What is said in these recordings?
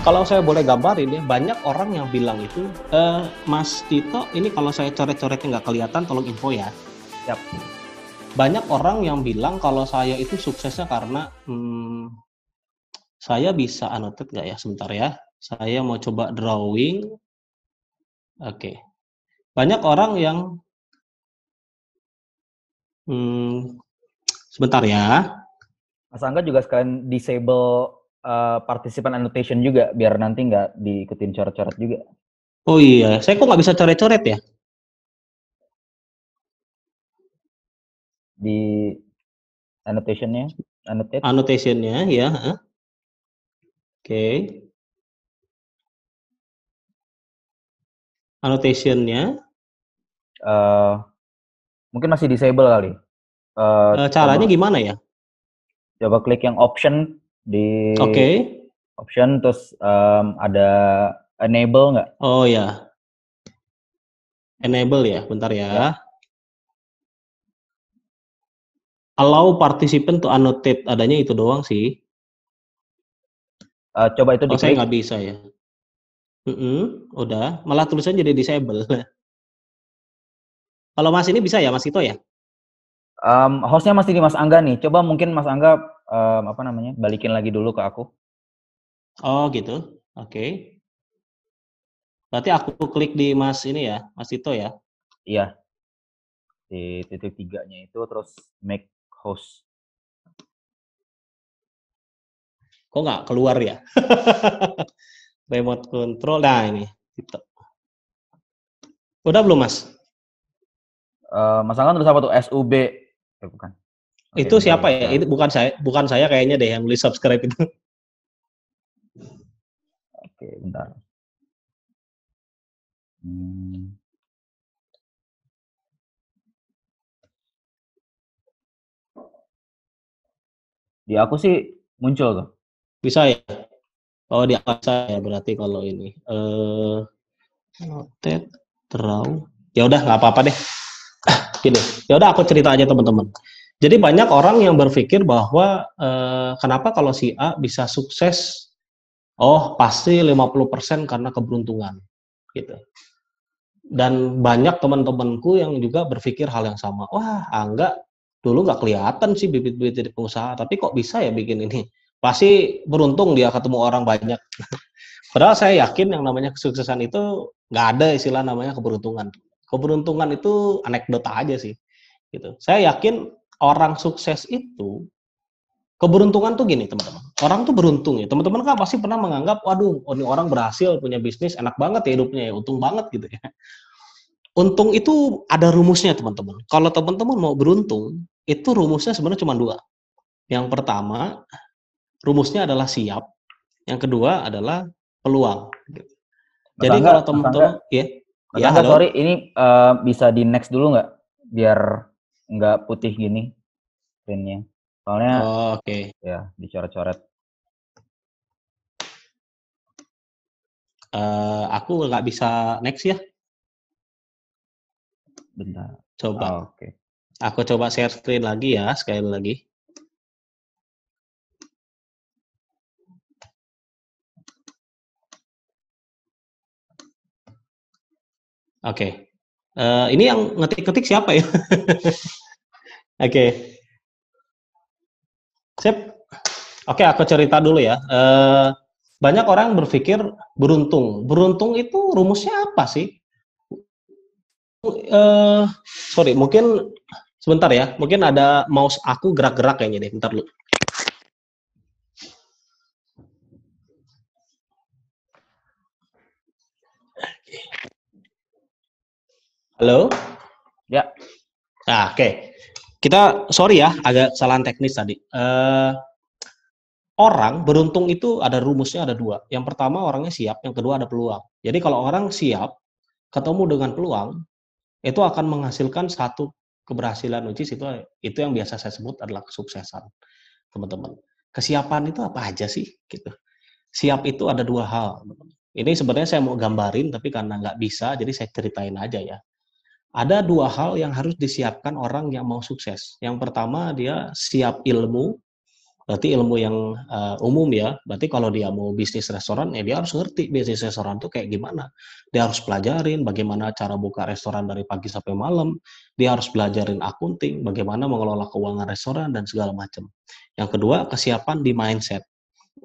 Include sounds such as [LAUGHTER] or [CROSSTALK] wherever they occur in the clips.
kalau saya boleh gambarin ya, banyak orang yang bilang itu, eh, Mas Tito, ini kalau saya coret-coretnya nggak kelihatan, tolong info ya. Yap. Banyak orang yang bilang kalau saya itu suksesnya karena, hmm, saya bisa annotate nggak ya? Sebentar ya. Saya mau coba drawing. Oke. Banyak orang yang hmm, sebentar ya. Mas Angga juga sekalian disable uh, participant annotation juga biar nanti nggak diikutin coret-coret juga. Oh iya, saya kok nggak bisa coret-coret ya? Di annotationnya, annotate. Annotationnya ya. Oke. Okay. Annotationnya. Uh, mungkin masih disable kali. Uh, uh, caranya coba, gimana ya? Coba klik yang option di Oke. Okay. Option terus um, ada enable nggak? Oh ya. Enable ya, bentar ya. ya. Allow participant to annotate, adanya itu doang sih. Uh, coba itu Oh, saya nggak bisa ya. Mm -hmm, udah, malah tulisannya jadi disable. [LAUGHS] Kalau Mas ini bisa ya, Mas Ito ya? Um, hostnya masih di Mas Angga nih. Coba mungkin Mas Angga um, apa namanya balikin lagi dulu ke aku. Oh gitu, oke. Okay. Berarti aku klik di Mas ini ya, Mas Tito ya? Iya. Di titik tiganya itu terus make host. Kok nggak keluar ya? [LAUGHS] Remote control, nah ini. Tito. Udah belum Mas? Uh, mas Angga apa tuh? SUB? Eh, bukan. Okay, itu siapa ya? Itu bukan saya, bukan saya kayaknya deh yang beli subscribe itu. Oke, bentar. Hmm. Di aku sih muncul tuh. Bisa ya? Oh, di aku saya berarti kalau ini. Eh noted draw. Ya udah nggak apa-apa deh. [CLEARS THROAT] Gini. Ya udah aku cerita aja teman-teman. Jadi banyak orang yang berpikir bahwa eh, kenapa kalau si A bisa sukses, oh pasti 50% karena keberuntungan, gitu. Dan banyak teman-temanku yang juga berpikir hal yang sama. Wah, enggak, dulu nggak kelihatan sih bibit-bibit jadi pengusaha, tapi kok bisa ya bikin ini? Pasti beruntung dia ketemu orang banyak. [LAUGHS] Padahal saya yakin yang namanya kesuksesan itu nggak ada istilah namanya keberuntungan. Keberuntungan itu anekdota aja sih. Gitu. Saya yakin orang sukses itu keberuntungan tuh gini teman-teman. Orang tuh beruntung ya. Teman-teman kan pasti pernah menganggap, waduh, oh, ini orang berhasil punya bisnis, enak banget ya hidupnya ya, untung banget gitu ya. Untung itu ada rumusnya teman-teman. Kalau teman-teman mau beruntung, itu rumusnya sebenarnya cuma dua. Yang pertama, rumusnya adalah siap. Yang kedua adalah peluang. Gitu. Jadi kalau teman-teman, ya, ya, sorry, ini uh, bisa di next dulu nggak? Biar nggak putih gini printnya. Soalnya oh, oke. Okay. Ya, dicoret-coret. Uh, aku nggak bisa next ya. Bentar. Coba. Oh, oke. Okay. Aku coba share screen lagi ya, sekali lagi. Oke. Okay. Uh, ini yang ngetik-ngetik siapa ya? [LAUGHS] Oke. Okay. Sip. Oke, okay, aku cerita dulu ya. Uh, banyak orang berpikir beruntung. Beruntung itu rumusnya apa sih? Uh, sorry, mungkin sebentar ya. Mungkin ada mouse aku gerak-gerak kayaknya deh. Bentar dulu. Halo? Ya. Nah, oke. Okay kita sorry ya agak kesalahan teknis tadi. Uh, orang beruntung itu ada rumusnya ada dua. Yang pertama orangnya siap, yang kedua ada peluang. Jadi kalau orang siap ketemu dengan peluang itu akan menghasilkan satu keberhasilan uji itu itu yang biasa saya sebut adalah kesuksesan teman-teman. Kesiapan itu apa aja sih gitu. Siap itu ada dua hal. Ini sebenarnya saya mau gambarin tapi karena nggak bisa jadi saya ceritain aja ya ada dua hal yang harus disiapkan orang yang mau sukses. Yang pertama dia siap ilmu, berarti ilmu yang uh, umum ya. Berarti kalau dia mau bisnis restoran, ya dia harus ngerti bisnis restoran itu kayak gimana. Dia harus pelajarin bagaimana cara buka restoran dari pagi sampai malam. Dia harus belajarin akunting, bagaimana mengelola keuangan restoran dan segala macam. Yang kedua, kesiapan di mindset.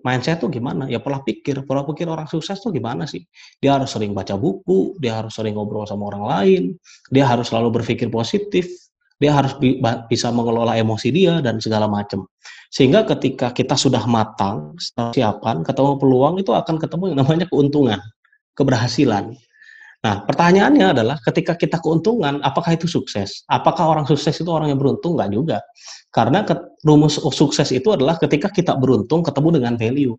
Mindset tuh gimana? Ya pola pikir. Pola pikir orang sukses tuh gimana sih? Dia harus sering baca buku, dia harus sering ngobrol sama orang lain, dia harus selalu berpikir positif, dia harus bi bisa mengelola emosi dia dan segala macam. Sehingga ketika kita sudah matang, siapan, ketemu peluang itu akan ketemu yang namanya keuntungan, keberhasilan. Nah, pertanyaannya adalah ketika kita keuntungan, apakah itu sukses? Apakah orang sukses itu orang yang beruntung? Enggak juga. Karena rumus sukses itu adalah ketika kita beruntung ketemu dengan value.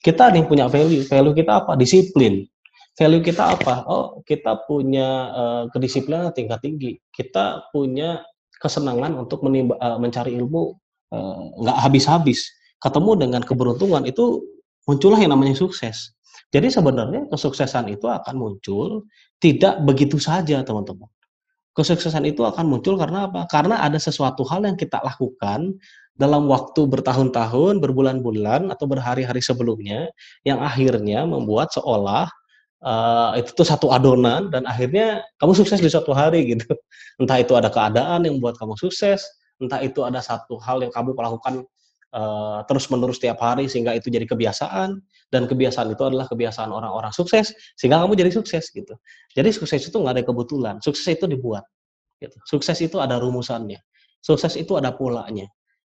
Kita ada yang punya value. Value kita apa? Disiplin. Value kita apa? Oh, kita punya uh, kedisiplinan tingkat tinggi. Kita punya kesenangan untuk menimba, uh, mencari ilmu uh, nggak habis-habis. Ketemu dengan keberuntungan itu muncullah yang namanya sukses. Jadi sebenarnya kesuksesan itu akan muncul tidak begitu saja, teman-teman. Kesuksesan itu akan muncul karena apa? Karena ada sesuatu hal yang kita lakukan dalam waktu bertahun-tahun, berbulan-bulan, atau berhari-hari sebelumnya, yang akhirnya membuat seolah uh, itu tuh satu adonan dan akhirnya kamu sukses di suatu hari gitu. Entah itu ada keadaan yang membuat kamu sukses, entah itu ada satu hal yang kamu lakukan uh, terus-menerus setiap hari sehingga itu jadi kebiasaan dan kebiasaan itu adalah kebiasaan orang-orang sukses sehingga kamu jadi sukses gitu. Jadi sukses itu nggak ada kebetulan, sukses itu dibuat. Gitu. Sukses itu ada rumusannya, sukses itu ada polanya.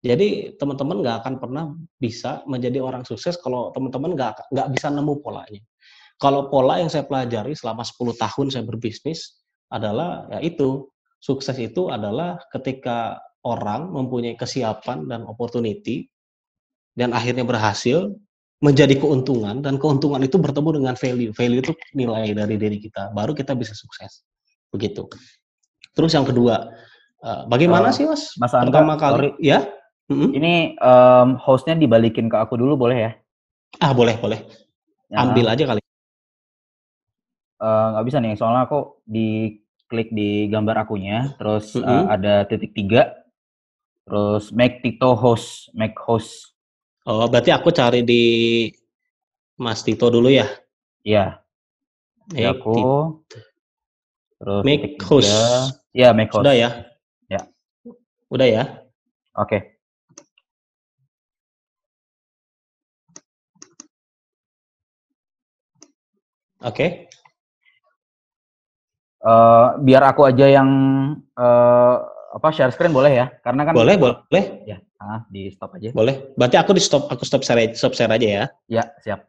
Jadi teman-teman nggak akan pernah bisa menjadi orang sukses kalau teman-teman nggak nggak bisa nemu polanya. Kalau pola yang saya pelajari selama 10 tahun saya berbisnis adalah ya itu sukses itu adalah ketika orang mempunyai kesiapan dan opportunity dan akhirnya berhasil menjadi keuntungan dan keuntungan itu bertemu dengan value. Value itu nilai dari diri kita. Baru kita bisa sukses. Begitu. Terus yang kedua, uh, bagaimana uh, sih Mas? Mas Angga, Pertama kali sorry. ya? Mm-hmm. Ini um, hostnya dibalikin ke aku dulu boleh ya? Ah boleh boleh. Ya. Ambil aja kali. Eh, nggak uh, bisa nih, soalnya aku di klik di gambar akunya, terus mm-hmm. uh, ada titik tiga, terus make Tito host, make host. Oh, berarti aku cari di Mas Tito dulu ya? Iya. Make aku. Terus make host. Iya, make host. Sudah ya? Ya. Udah ya? Oke. Okay. Oke. Okay. Uh, biar aku aja yang uh, apa share screen boleh ya? Karena kan boleh boleh. Ya, ah, di stop aja. Boleh. Berarti aku di stop aku stop share stop share aja ya. Ya siap.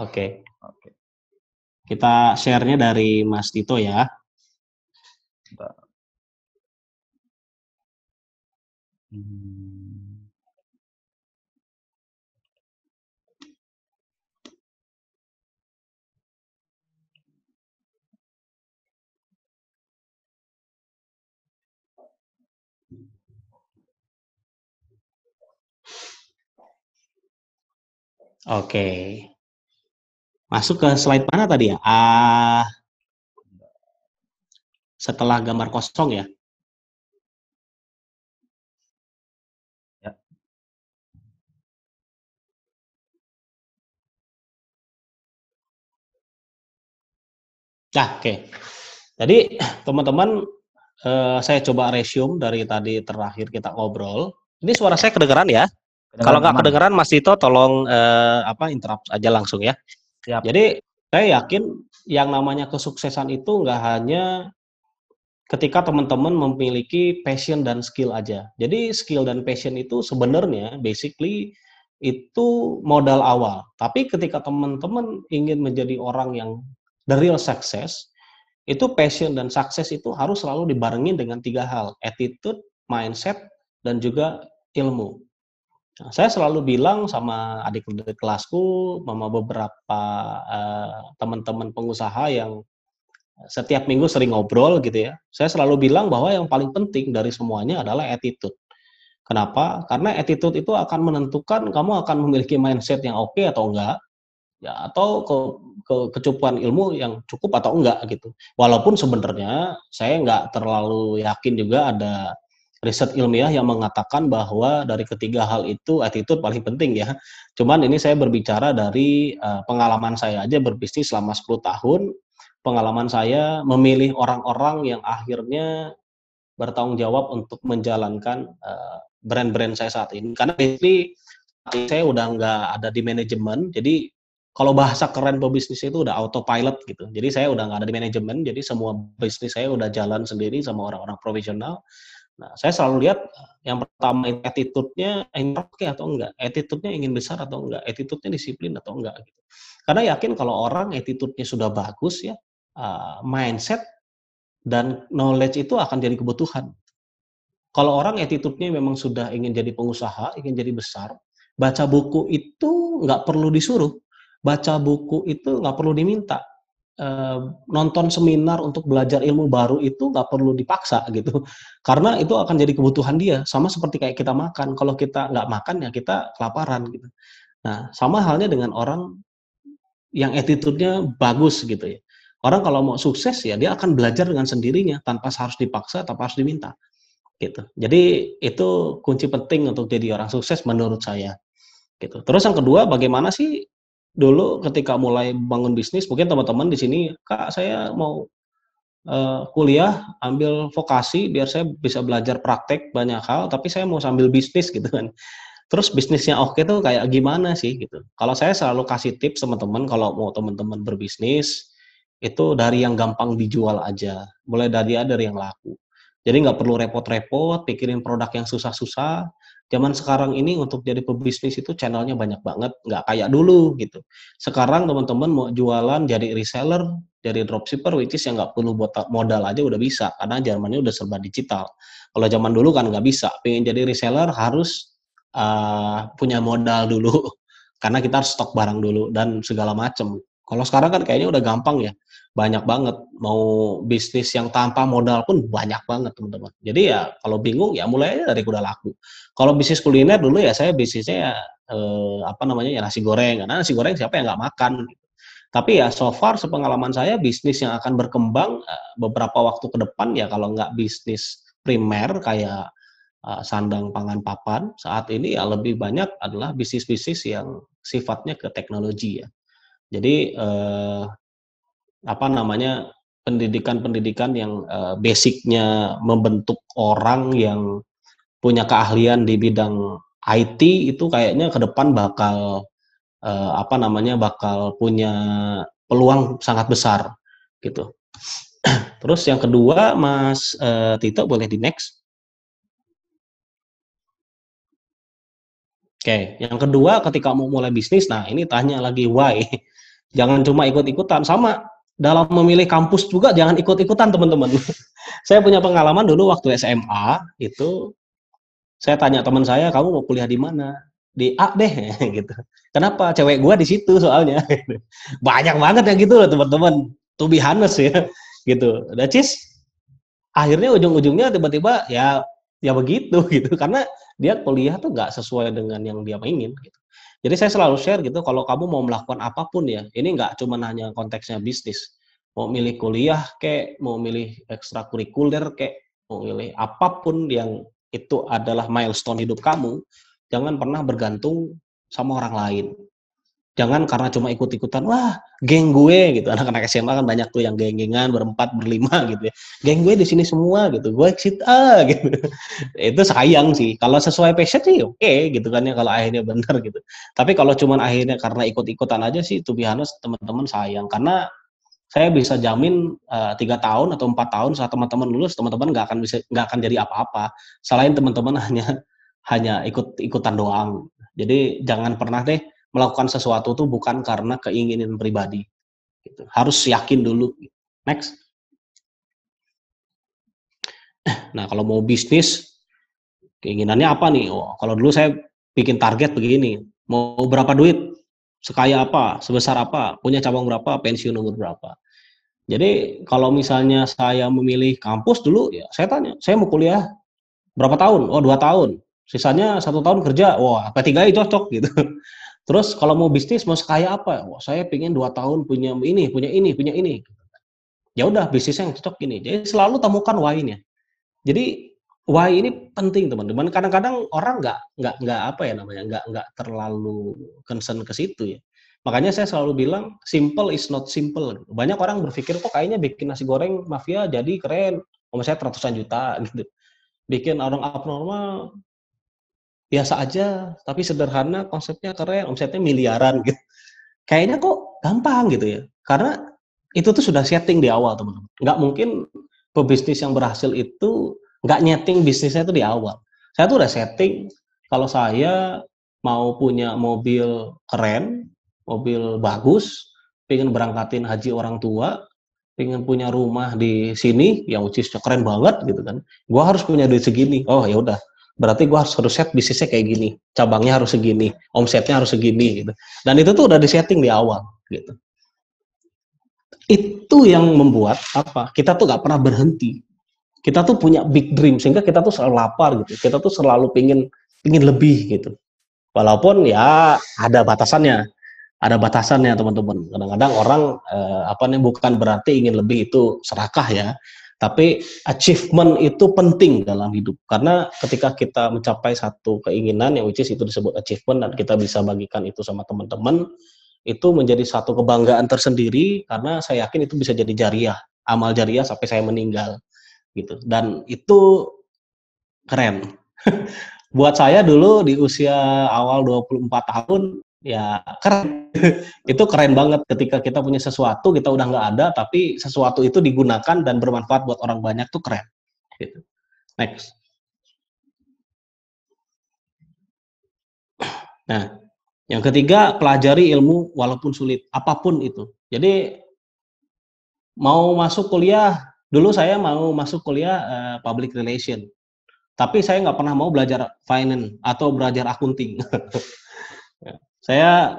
Oke. Okay. Oke. Okay. Kita share-nya dari Mas Tito ya. Hmm. Oke. Masuk ke slide mana tadi ya? Ah, setelah gambar kosong ya? Ya. Nah, oke. Jadi teman-teman, eh, saya coba resume dari tadi terakhir kita ngobrol. Ini suara saya kedengeran ya? Kalau nggak kedengeran Mas Tito tolong uh, apa interrupt aja langsung ya. Siap. Jadi saya yakin yang namanya kesuksesan itu nggak hanya ketika teman-teman memiliki passion dan skill aja. Jadi skill dan passion itu sebenarnya basically itu modal awal. Tapi ketika teman-teman ingin menjadi orang yang the real success, itu passion dan sukses itu harus selalu dibarengin dengan tiga hal, attitude, mindset, dan juga ilmu. Nah, saya selalu bilang sama adik-adik kelasku, sama beberapa uh, teman-teman pengusaha yang setiap minggu sering ngobrol gitu ya. Saya selalu bilang bahwa yang paling penting dari semuanya adalah attitude. Kenapa? Karena attitude itu akan menentukan kamu akan memiliki mindset yang oke okay atau enggak, ya atau ke, ke kecukupan ilmu yang cukup atau enggak gitu. Walaupun sebenarnya saya enggak terlalu yakin juga ada riset ilmiah yang mengatakan bahwa dari ketiga hal itu attitude paling penting ya. Cuman ini saya berbicara dari uh, pengalaman saya aja berbisnis selama 10 tahun. Pengalaman saya memilih orang-orang yang akhirnya bertanggung jawab untuk menjalankan uh, brand-brand saya saat ini. Karena basically saya udah nggak ada di manajemen, jadi kalau bahasa keren pebisnis itu udah autopilot gitu. Jadi saya udah nggak ada di manajemen, jadi semua bisnis saya udah jalan sendiri sama orang-orang profesional. Nah, saya selalu lihat yang pertama attitude-nya oke atau enggak, attitude-nya ingin besar atau enggak, attitude-nya disiplin atau enggak gitu. Karena yakin kalau orang attitude-nya sudah bagus ya, uh, mindset dan knowledge itu akan jadi kebutuhan. Kalau orang attitude-nya memang sudah ingin jadi pengusaha, ingin jadi besar, baca buku itu nggak perlu disuruh, baca buku itu nggak perlu diminta, nonton seminar untuk belajar ilmu baru itu nggak perlu dipaksa gitu. Karena itu akan jadi kebutuhan dia. Sama seperti kayak kita makan. Kalau kita nggak makan ya kita kelaparan gitu. Nah sama halnya dengan orang yang attitude-nya bagus gitu ya. Orang kalau mau sukses ya dia akan belajar dengan sendirinya tanpa harus dipaksa tanpa harus diminta gitu. Jadi itu kunci penting untuk jadi orang sukses menurut saya gitu. Terus yang kedua bagaimana sih dulu ketika mulai bangun bisnis, mungkin teman-teman di sini, Kak, saya mau uh, kuliah, ambil vokasi biar saya bisa belajar praktek banyak hal, tapi saya mau sambil bisnis gitu kan. Terus bisnisnya oke tuh kayak gimana sih gitu. Kalau saya selalu kasih tips teman-teman kalau mau teman-teman berbisnis itu dari yang gampang dijual aja, mulai dari dari yang laku. Jadi nggak perlu repot-repot, pikirin produk yang susah-susah, zaman sekarang ini untuk jadi pebisnis itu channelnya banyak banget, nggak kayak dulu gitu. Sekarang teman-teman mau jualan jadi reseller, jadi dropshipper, which is yang nggak perlu buat modal aja udah bisa, karena zamannya udah serba digital. Kalau zaman dulu kan nggak bisa, pengen jadi reseller harus uh, punya modal dulu, [LAUGHS] karena kita harus stok barang dulu dan segala macam. Kalau sekarang kan kayaknya udah gampang ya banyak banget. Mau bisnis yang tanpa modal pun banyak banget teman-teman. Jadi ya kalau bingung ya mulai dari kuda laku. Kalau bisnis kuliner dulu ya saya bisnisnya ya, eh, apa namanya ya nasi goreng. Karena nasi goreng siapa yang nggak makan? Tapi ya so far sepengalaman saya bisnis yang akan berkembang eh, beberapa waktu ke depan ya kalau nggak bisnis primer kayak uh, sandang pangan papan saat ini ya lebih banyak adalah bisnis-bisnis yang sifatnya ke teknologi ya. Jadi eh, apa namanya pendidikan-pendidikan yang uh, basicnya membentuk orang yang punya keahlian di bidang IT itu kayaknya ke depan bakal uh, apa namanya bakal punya peluang sangat besar gitu. [CLEARS THROAT] Terus yang kedua Mas uh, Tito boleh di next. Oke, okay. yang kedua ketika mau mulai bisnis, nah ini tanya lagi why. [LAUGHS] Jangan cuma ikut-ikutan, sama dalam memilih kampus juga jangan ikut-ikutan teman-teman. [LAUGHS] saya punya pengalaman dulu waktu SMA itu saya tanya teman saya kamu mau kuliah di mana? Di A deh [LAUGHS] gitu. Kenapa? Cewek gua di situ soalnya. [LAUGHS] Banyak banget yang gitu loh teman-teman. To be honest ya gitu. Dacis akhirnya ujung-ujungnya tiba-tiba ya ya begitu gitu karena dia kuliah tuh nggak sesuai dengan yang dia ingin gitu. Jadi saya selalu share gitu, kalau kamu mau melakukan apa pun ya, ini nggak cuma hanya konteksnya bisnis. Mau milih kuliah kayak, mau milih ekstrakurikuler kayak, mau milih apa pun yang itu adalah milestone hidup kamu, jangan pernah bergantung sama orang lain. Jangan karena cuma ikut-ikutan, wah geng gue gitu. Anak-anak SMA kan banyak tuh yang geng-gengan berempat, berlima [LAUGHS] gitu ya. Geng gue di sini semua gitu, gue exit ah [LAUGHS] gitu. Itu sayang sih. Kalau sesuai passion sih oke okay, gitu kan ya kalau akhirnya benar gitu. Tapi kalau cuma akhirnya karena ikut-ikutan aja sih, tuh biasa teman-teman sayang. Karena saya bisa jamin eh, tiga uh, tahun atau empat tahun saat teman-teman lulus teman-teman nggak akan bisa nggak akan jadi apa-apa selain teman-teman hanya hanya ikut ikutan doang jadi jangan pernah deh melakukan sesuatu tuh bukan karena keinginan pribadi. Gitu. Harus yakin dulu. Next. Nah, kalau mau bisnis, keinginannya apa nih? Oh, kalau dulu saya bikin target begini, mau berapa duit, sekaya apa, sebesar apa, punya cabang berapa, pensiun umur berapa. Jadi kalau misalnya saya memilih kampus dulu, ya saya tanya, saya mau kuliah berapa tahun? Oh dua tahun. Sisanya satu tahun kerja. Wah, P3I cocok gitu. Terus kalau mau bisnis mau sekaya apa? Wah, saya pengen dua tahun punya ini, punya ini, punya ini. Ya udah bisnisnya yang cocok ini. Jadi selalu temukan why-nya. Jadi why ini penting teman-teman. Kadang-kadang orang nggak nggak nggak apa ya namanya nggak nggak terlalu concern ke situ ya. Makanya saya selalu bilang simple is not simple. Banyak orang berpikir kok kayaknya bikin nasi goreng mafia jadi keren, saya ratusan juta [LAUGHS] gitu. Bikin orang abnormal biasa aja, tapi sederhana, konsepnya keren, omsetnya miliaran gitu. Kayaknya kok gampang gitu ya. Karena itu tuh sudah setting di awal teman-teman. Nggak mungkin pebisnis yang berhasil itu nggak nyeting bisnisnya itu di awal. Saya tuh udah setting kalau saya mau punya mobil keren, mobil bagus, pengen berangkatin haji orang tua, pengen punya rumah di sini yang ucis keren banget gitu kan. Gua harus punya duit segini. Oh ya udah, berarti gue harus harus set bisnisnya kayak gini, cabangnya harus segini, omsetnya harus segini gitu. Dan itu tuh udah disetting di awal gitu. Itu yang membuat apa? Kita tuh gak pernah berhenti. Kita tuh punya big dream sehingga kita tuh selalu lapar gitu. Kita tuh selalu pingin pingin lebih gitu. Walaupun ya ada batasannya, ada batasannya teman-teman. Kadang-kadang orang eh, apa nih bukan berarti ingin lebih itu serakah ya. Tapi achievement itu penting dalam hidup karena ketika kita mencapai satu keinginan yang which is itu disebut achievement dan kita bisa bagikan itu sama teman-teman itu menjadi satu kebanggaan tersendiri karena saya yakin itu bisa jadi jariah, amal jariah sampai saya meninggal gitu. Dan itu keren. [LAUGHS] Buat saya dulu di usia awal 24 tahun ya keren. [LAUGHS] Itu keren banget ketika kita punya sesuatu kita udah nggak ada tapi sesuatu itu digunakan dan bermanfaat buat orang banyak tuh keren gitu. next. Nah yang ketiga pelajari ilmu walaupun sulit apa pun itu. Jadi mau masuk kuliah dulu saya mau masuk kuliah uh, public relation. Tapi saya nggak pernah mau belajar finance atau belajar akunting [LAUGHS] Saya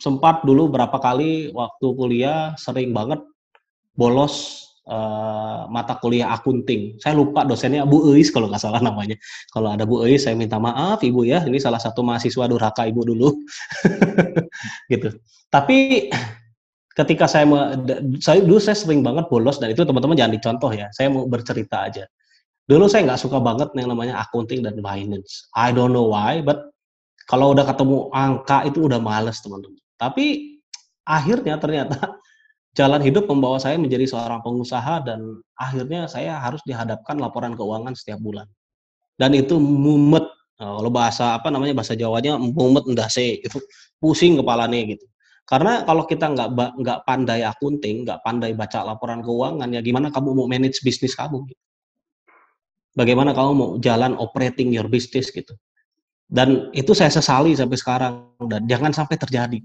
sempat dulu berapa kali waktu kuliah sering banget bolos uh, mata kuliah akunting. Saya lupa dosennya Bu Eis kalau nggak salah namanya. Kalau ada Bu Eis saya minta maaf Ibu ya, ini salah satu mahasiswa durhaka Ibu dulu. [LAUGHS] gitu. Tapi ketika saya saya dulu saya sering banget bolos dan itu teman-teman jangan dicontoh ya. Saya mau bercerita aja. Dulu saya nggak suka banget yang namanya accounting dan finance. I don't know why, but kalau udah ketemu angka itu udah males teman-teman. Tapi akhirnya ternyata [LAUGHS] jalan hidup membawa saya menjadi seorang pengusaha dan akhirnya saya harus dihadapkan laporan keuangan setiap bulan. Dan itu mumet. Nah, kalau bahasa apa namanya bahasa Jawanya mumet ndase itu pusing kepalanya gitu. Karena kalau kita nggak nggak pandai akunting, nggak pandai baca laporan keuangan, ya gimana kamu mau manage bisnis kamu? Gitu. Bagaimana kamu mau jalan operating your business gitu? Dan itu saya sesali sampai sekarang dan jangan sampai terjadi.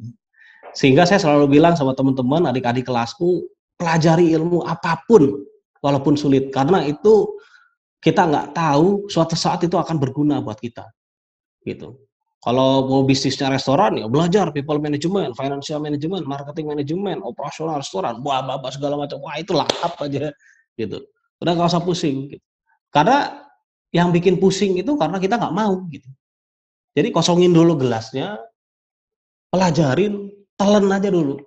Sehingga saya selalu bilang sama teman-teman, adik-adik kelasku, pelajari ilmu apa pun walaupun sulit karena itu kita nggak tahu suatu saat itu akan berguna buat kita. Gitu. Kalau mau bisnisnya restoran ya belajar people management, financial management, marketing management, operasional restoran, buah babak segala macam. Wah itu lengkap aja gitu. Udah nggak usah pusing. Gitu. Karena yang bikin pusing itu karena kita nggak mau gitu. Jadi kosongin dulu gelasnya, pelajarin, telan aja dulu,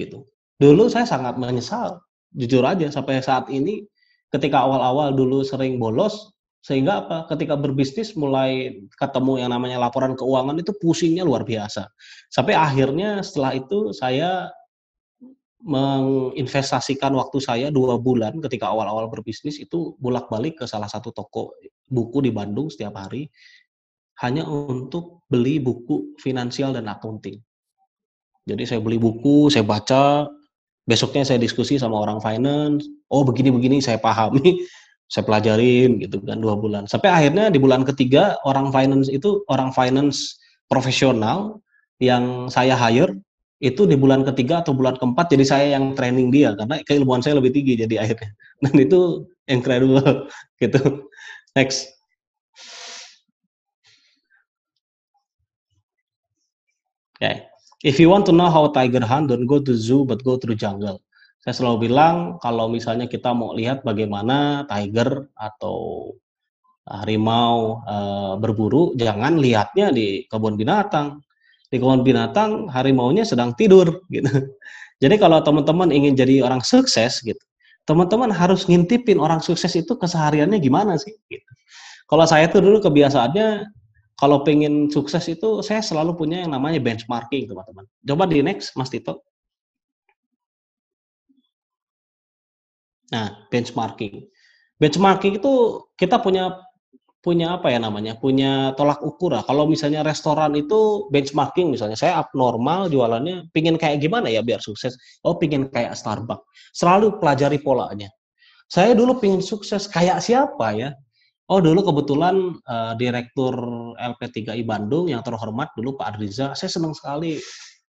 gitu. Dulu saya sangat menyesal, jujur aja sampai saat ini, ketika awal-awal dulu sering bolos, sehingga apa? Ketika berbisnis mulai ketemu yang namanya laporan keuangan itu pusingnya luar biasa. Sampai akhirnya setelah itu saya menginvestasikan waktu saya dua bulan ketika awal-awal berbisnis itu bolak-balik ke salah satu toko buku di Bandung setiap hari hanya untuk beli buku finansial dan accounting. Jadi saya beli buku, saya baca, besoknya saya diskusi sama orang finance, oh begini-begini saya pahami, [LAUGHS] saya pelajarin gitu kan dua bulan. Sampai akhirnya di bulan ketiga orang finance itu orang finance profesional yang saya hire itu di bulan ketiga atau bulan keempat jadi saya yang training dia karena keilmuan saya lebih tinggi jadi akhirnya [LAUGHS] dan itu incredible [LAUGHS] gitu next Okay. If you want to know how tiger hunt, don't go to zoo but go to the jungle. Saya selalu bilang kalau misalnya kita mau lihat bagaimana tiger atau harimau uh, berburu, jangan lihatnya di kebun binatang. Di kebun binatang harimaunya sedang tidur [LAUGHS] gitu. Jadi kalau teman-teman ingin jadi orang sukses gitu, teman-teman harus ngintipin orang sukses itu kesehariannya gimana sih? Gitu. Kalau saya tuh dulu kebiasaannya kalau pengen sukses itu saya selalu punya yang namanya benchmarking teman-teman. Coba di next Mas Tito. Nah, benchmarking. Benchmarking itu kita punya punya apa ya namanya? Punya tolak ukur lah. Kalau misalnya restoran itu benchmarking misalnya saya abnormal jualannya pingin kayak gimana ya biar sukses? Oh, pingin kayak Starbucks. Selalu pelajari polanya. Saya dulu pingin sukses kayak siapa ya? Oh, dulu kebetulan uh, direktur LP3I Bandung yang terhormat dulu Pak Adriza. Saya senang sekali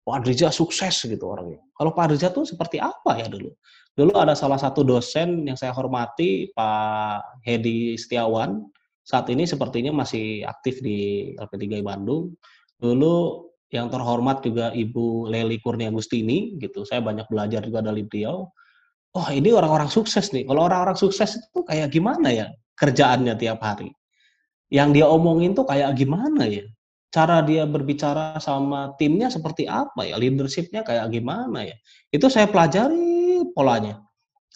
Pak Adriza sukses gitu orangnya. Kalau Pak Adriza tuh seperti apa ya dulu? Dulu ada salah satu dosen yang saya hormati, Pak Hedi Setiawan. Saat ini sepertinya masih aktif di LP3 Bandung. Dulu yang terhormat juga Ibu Leli Kurnia Gustini, gitu. Saya banyak belajar juga dari beliau. Oh, ini orang-orang sukses nih. Kalau orang-orang sukses itu kayak gimana ya kerjaannya tiap hari? Yang dia omongin tuh kayak gimana ya? Cara dia berbicara sama timnya seperti apa ya? Leadershipnya kayak gimana ya? Itu saya pelajari polanya.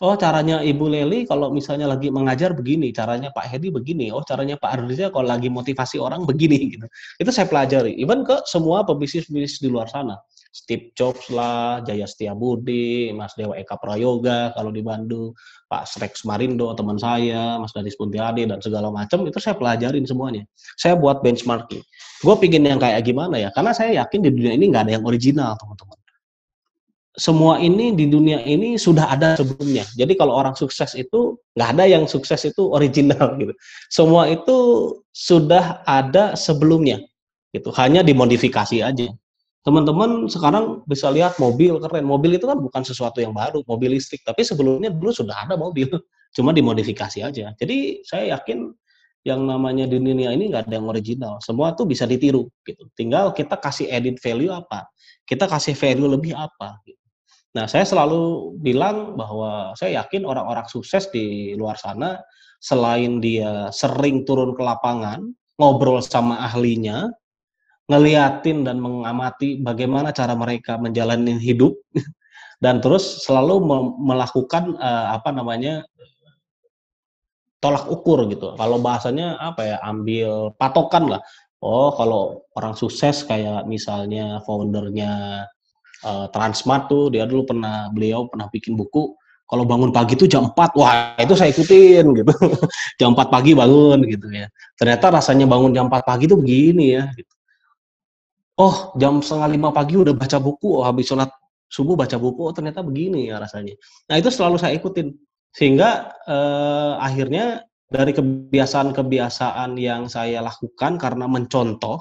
Oh, caranya Ibu Leli kalau misalnya lagi mengajar begini, caranya Pak Hedi begini. Oh, caranya Pak Ardiza kalau lagi motivasi orang begini [LAUGHS] gitu. Itu saya pelajari. Even ke semua pebisnis-pebisnis di luar sana. Steve Jobs lah, Jaya Budi, Mas Dewa Eka Prayoga kalau di Bandung, Pak Srex Marindo teman saya, Mas Dadis Puntiade dan segala macam itu saya pelajarin semuanya. Saya buat benchmarking. Gue pingin yang kayak gimana ya? Karena saya yakin di dunia ini nggak ada yang original, teman-teman semua ini di dunia ini sudah ada sebelumnya. Jadi kalau orang sukses itu nggak ada yang sukses itu original gitu. Semua itu sudah ada sebelumnya. Gitu. Hanya dimodifikasi aja. Teman-teman sekarang bisa lihat mobil keren. Mobil itu kan bukan sesuatu yang baru, mobil listrik. Tapi sebelumnya dulu sudah ada mobil, [LAUGHS] cuma dimodifikasi aja. Jadi saya yakin yang namanya di dunia ini nggak ada yang original. Semua tuh bisa ditiru gitu. Tinggal kita kasih edit value apa, kita kasih value lebih apa. Gitu. Nah, saya selalu bilang bahwa saya yakin orang-orang sukses di luar sana, selain dia sering turun ke lapangan, ngobrol sama ahlinya, ngeliatin dan mengamati bagaimana cara mereka menjalani hidup, [LAUGHS] dan terus selalu melakukan uh, apa namanya tolak ukur gitu. Kalau bahasanya apa ya, ambil patokan lah. Oh, kalau orang sukses kayak misalnya foundernya uh, Transmart tuh dia dulu pernah beliau pernah bikin buku kalau bangun pagi tuh jam 4, wah itu saya ikutin gitu. [LAUGHS] jam 4 pagi bangun gitu ya. Ternyata rasanya bangun jam 4 pagi tuh begini ya. Gitu. Oh jam setengah lima pagi udah baca buku, oh habis sholat subuh baca buku, oh ternyata begini ya rasanya. Nah itu selalu saya ikutin. Sehingga eh, akhirnya dari kebiasaan-kebiasaan yang saya lakukan karena mencontoh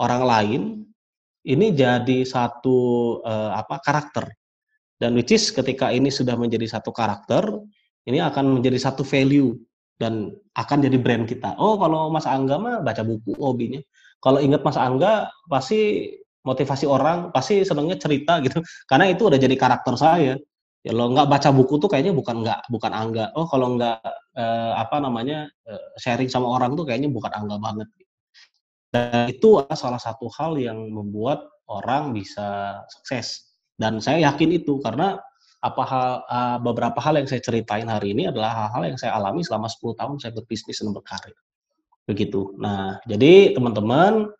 orang lain, ini jadi satu uh, apa karakter. Dan which is ketika ini sudah menjadi satu karakter ini akan menjadi satu value dan akan jadi brand kita. Oh kalau Mas Angga mah baca buku hobinya kalau ingat Mas Angga pasti motivasi orang pasti senangnya cerita gitu karena itu udah jadi karakter saya ya lo nggak baca buku tuh kayaknya bukan nggak bukan angga oh kalau nggak eh, apa namanya eh, sharing sama orang tuh kayaknya bukan angga banget dan itu adalah salah satu hal yang membuat orang bisa sukses. Dan saya yakin itu karena apa hal uh, beberapa hal yang saya ceritain hari ini adalah hal-hal yang saya alami selama 10 tahun saya berbisnis dan berkarir. Begitu. Nah, jadi teman-teman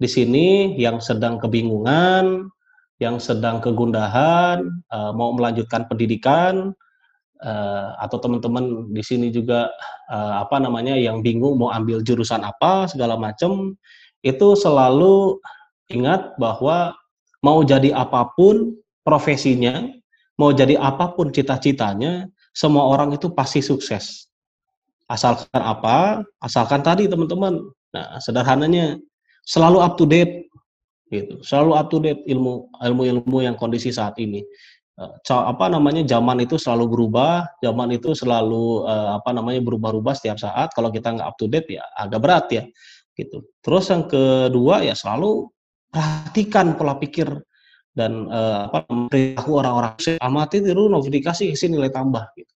di sini yang sedang kebingungan, yang sedang kegundahan, uh, mau melanjutkan pendidikan, uh, atau teman-teman di sini juga uh, apa namanya yang bingung mau ambil jurusan apa segala macam itu selalu ingat bahwa mau jadi apa pun profesinya, mau jadi apa pun cita-citanya, semua orang itu pasti sukses. Asalkan apa? Asalkan tadi teman-teman. Nah, sederhananya selalu up to date gitu. Selalu up to date ilmu ilmu-ilmu yang kondisi saat ini. Eh, apa namanya zaman itu selalu berubah, zaman itu selalu uh, apa namanya berubah-ubah setiap saat. Kalau kita nggak up to date ya agak berat ya gitu. Terus yang kedua ya selalu perhatikan pola pikir dan uh, apa perilaku orang-orang amati tiru notifikasi isi nilai tambah gitu.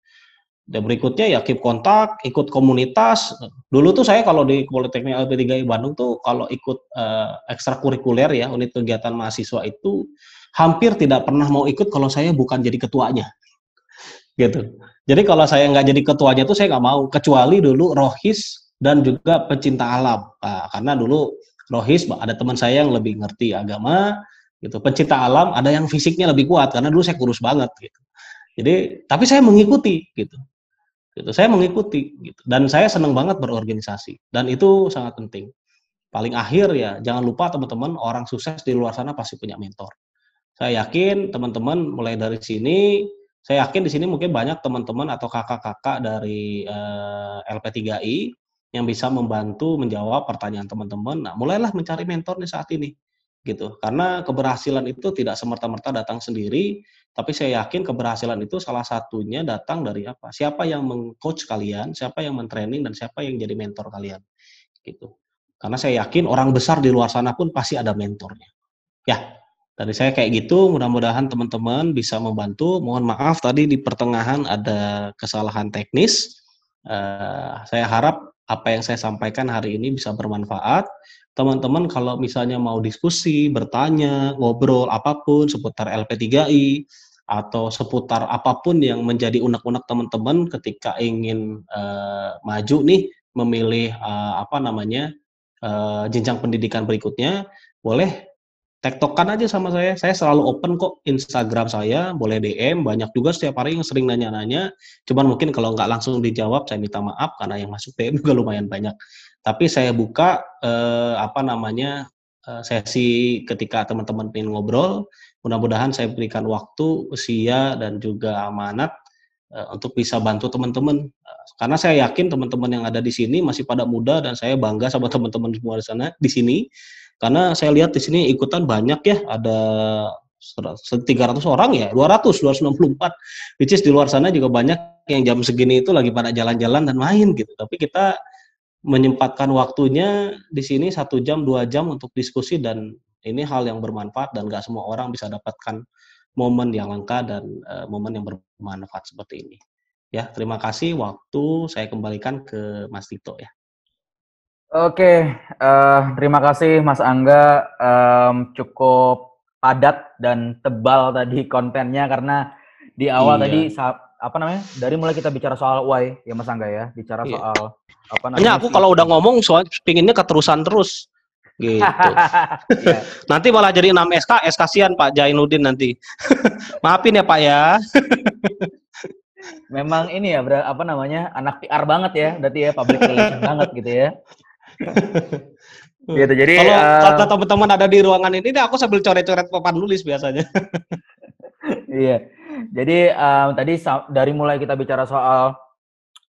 Dan berikutnya ya keep kontak, ikut komunitas. Dulu tuh saya kalau di Politeknik LP3 Bandung tuh kalau ikut uh, ekstrakurikuler ya unit kegiatan mahasiswa itu hampir tidak pernah mau ikut kalau saya bukan jadi ketuanya. Gitu. Jadi kalau saya nggak jadi ketuanya tuh saya nggak mau, kecuali dulu Rohis dan juga pecinta alam. Nah, karena dulu Rohis ada teman saya yang lebih ngerti agama, gitu. Pecinta alam ada yang fisiknya lebih kuat karena dulu saya kurus banget, gitu. Jadi, tapi saya mengikuti, gitu. Gitu. Saya mengikuti, gitu. Dan saya senang banget berorganisasi dan itu sangat penting. Paling akhir ya, jangan lupa teman-teman orang sukses di luar sana pasti punya mentor. Saya yakin teman-teman mulai dari sini saya yakin di sini mungkin banyak teman-teman atau kakak-kakak dari eh, LP3I yang bisa membantu menjawab pertanyaan teman-teman. Nah, mulailah mencari mentor nih saat ini. Gitu. Karena keberhasilan itu tidak semerta-merta datang sendiri, tapi saya yakin keberhasilan itu salah satunya datang dari apa? Siapa yang mengcoach kalian, siapa yang mentraining dan siapa yang jadi mentor kalian. Gitu. Karena saya yakin orang besar di luar sana pun pasti ada mentornya. Ya, dari saya kayak gitu, mudah-mudahan teman-teman bisa membantu. Mohon maaf tadi di pertengahan ada kesalahan teknis. Uh, saya harap apa yang saya sampaikan hari ini bisa bermanfaat. Teman-teman kalau misalnya mau diskusi, bertanya, ngobrol apa pun seputar LP3I atau seputar apa pun yang menjadi unek-unek teman-teman ketika ingin uh, maju nih memilih uh, apa namanya uh, jenjang pendidikan berikutnya, boleh tektokan aja sama saya. Saya selalu open kok Instagram saya, boleh DM. Banyak juga setiap hari yang sering nanya-nanya. Cuman mungkin kalau nggak langsung dijawab, saya minta maaf karena yang masuk DM [LAUGHS] juga lumayan banyak. Tapi saya buka eh, apa namanya eh, sesi ketika teman-teman ingin ngobrol. Mudah-mudahan saya berikan waktu, usia dan juga amanat eh, untuk bisa bantu teman-teman. Karena saya yakin teman-teman yang ada di sini masih pada muda dan saya bangga sama [LAUGHS] teman-teman semua di sana di sini karena saya lihat di sini ikutan banyak ya, ada 300 orang ya, 200, 264. Which is di luar sana juga banyak yang jam segini itu lagi pada jalan-jalan dan main gitu. Tapi kita menyempatkan waktunya di sini satu jam, dua jam untuk diskusi dan ini hal yang bermanfaat dan gak semua orang bisa dapatkan momen yang langka dan uh, momen yang bermanfaat seperti ini. Ya, terima kasih. Waktu saya kembalikan ke Mas Tito ya. Oke, uh, terima kasih Mas Angga. Um, cukup padat dan tebal tadi kontennya karena di awal iya. tadi apa namanya? Dari mulai kita bicara soal why ya Mas Angga ya, bicara iya. soal apa namanya? Hanya aku kalau udah ngomong soal pinginnya keterusan terus. Gitu. [LAUGHS] yeah. nanti malah jadi 6 SKS kasihan Pak Jainuddin nanti. [LAUGHS] Maafin ya Pak ya. Memang ini ya, apa namanya, anak PR banget ya, berarti ya, public relation banget gitu ya. [LAUGHS] gitu jadi kalau uh, teman-teman ada di ruangan ini aku sambil coret-coret papan nulis biasanya. [LAUGHS] Iya jadi um, tadi dari mulai kita bicara soal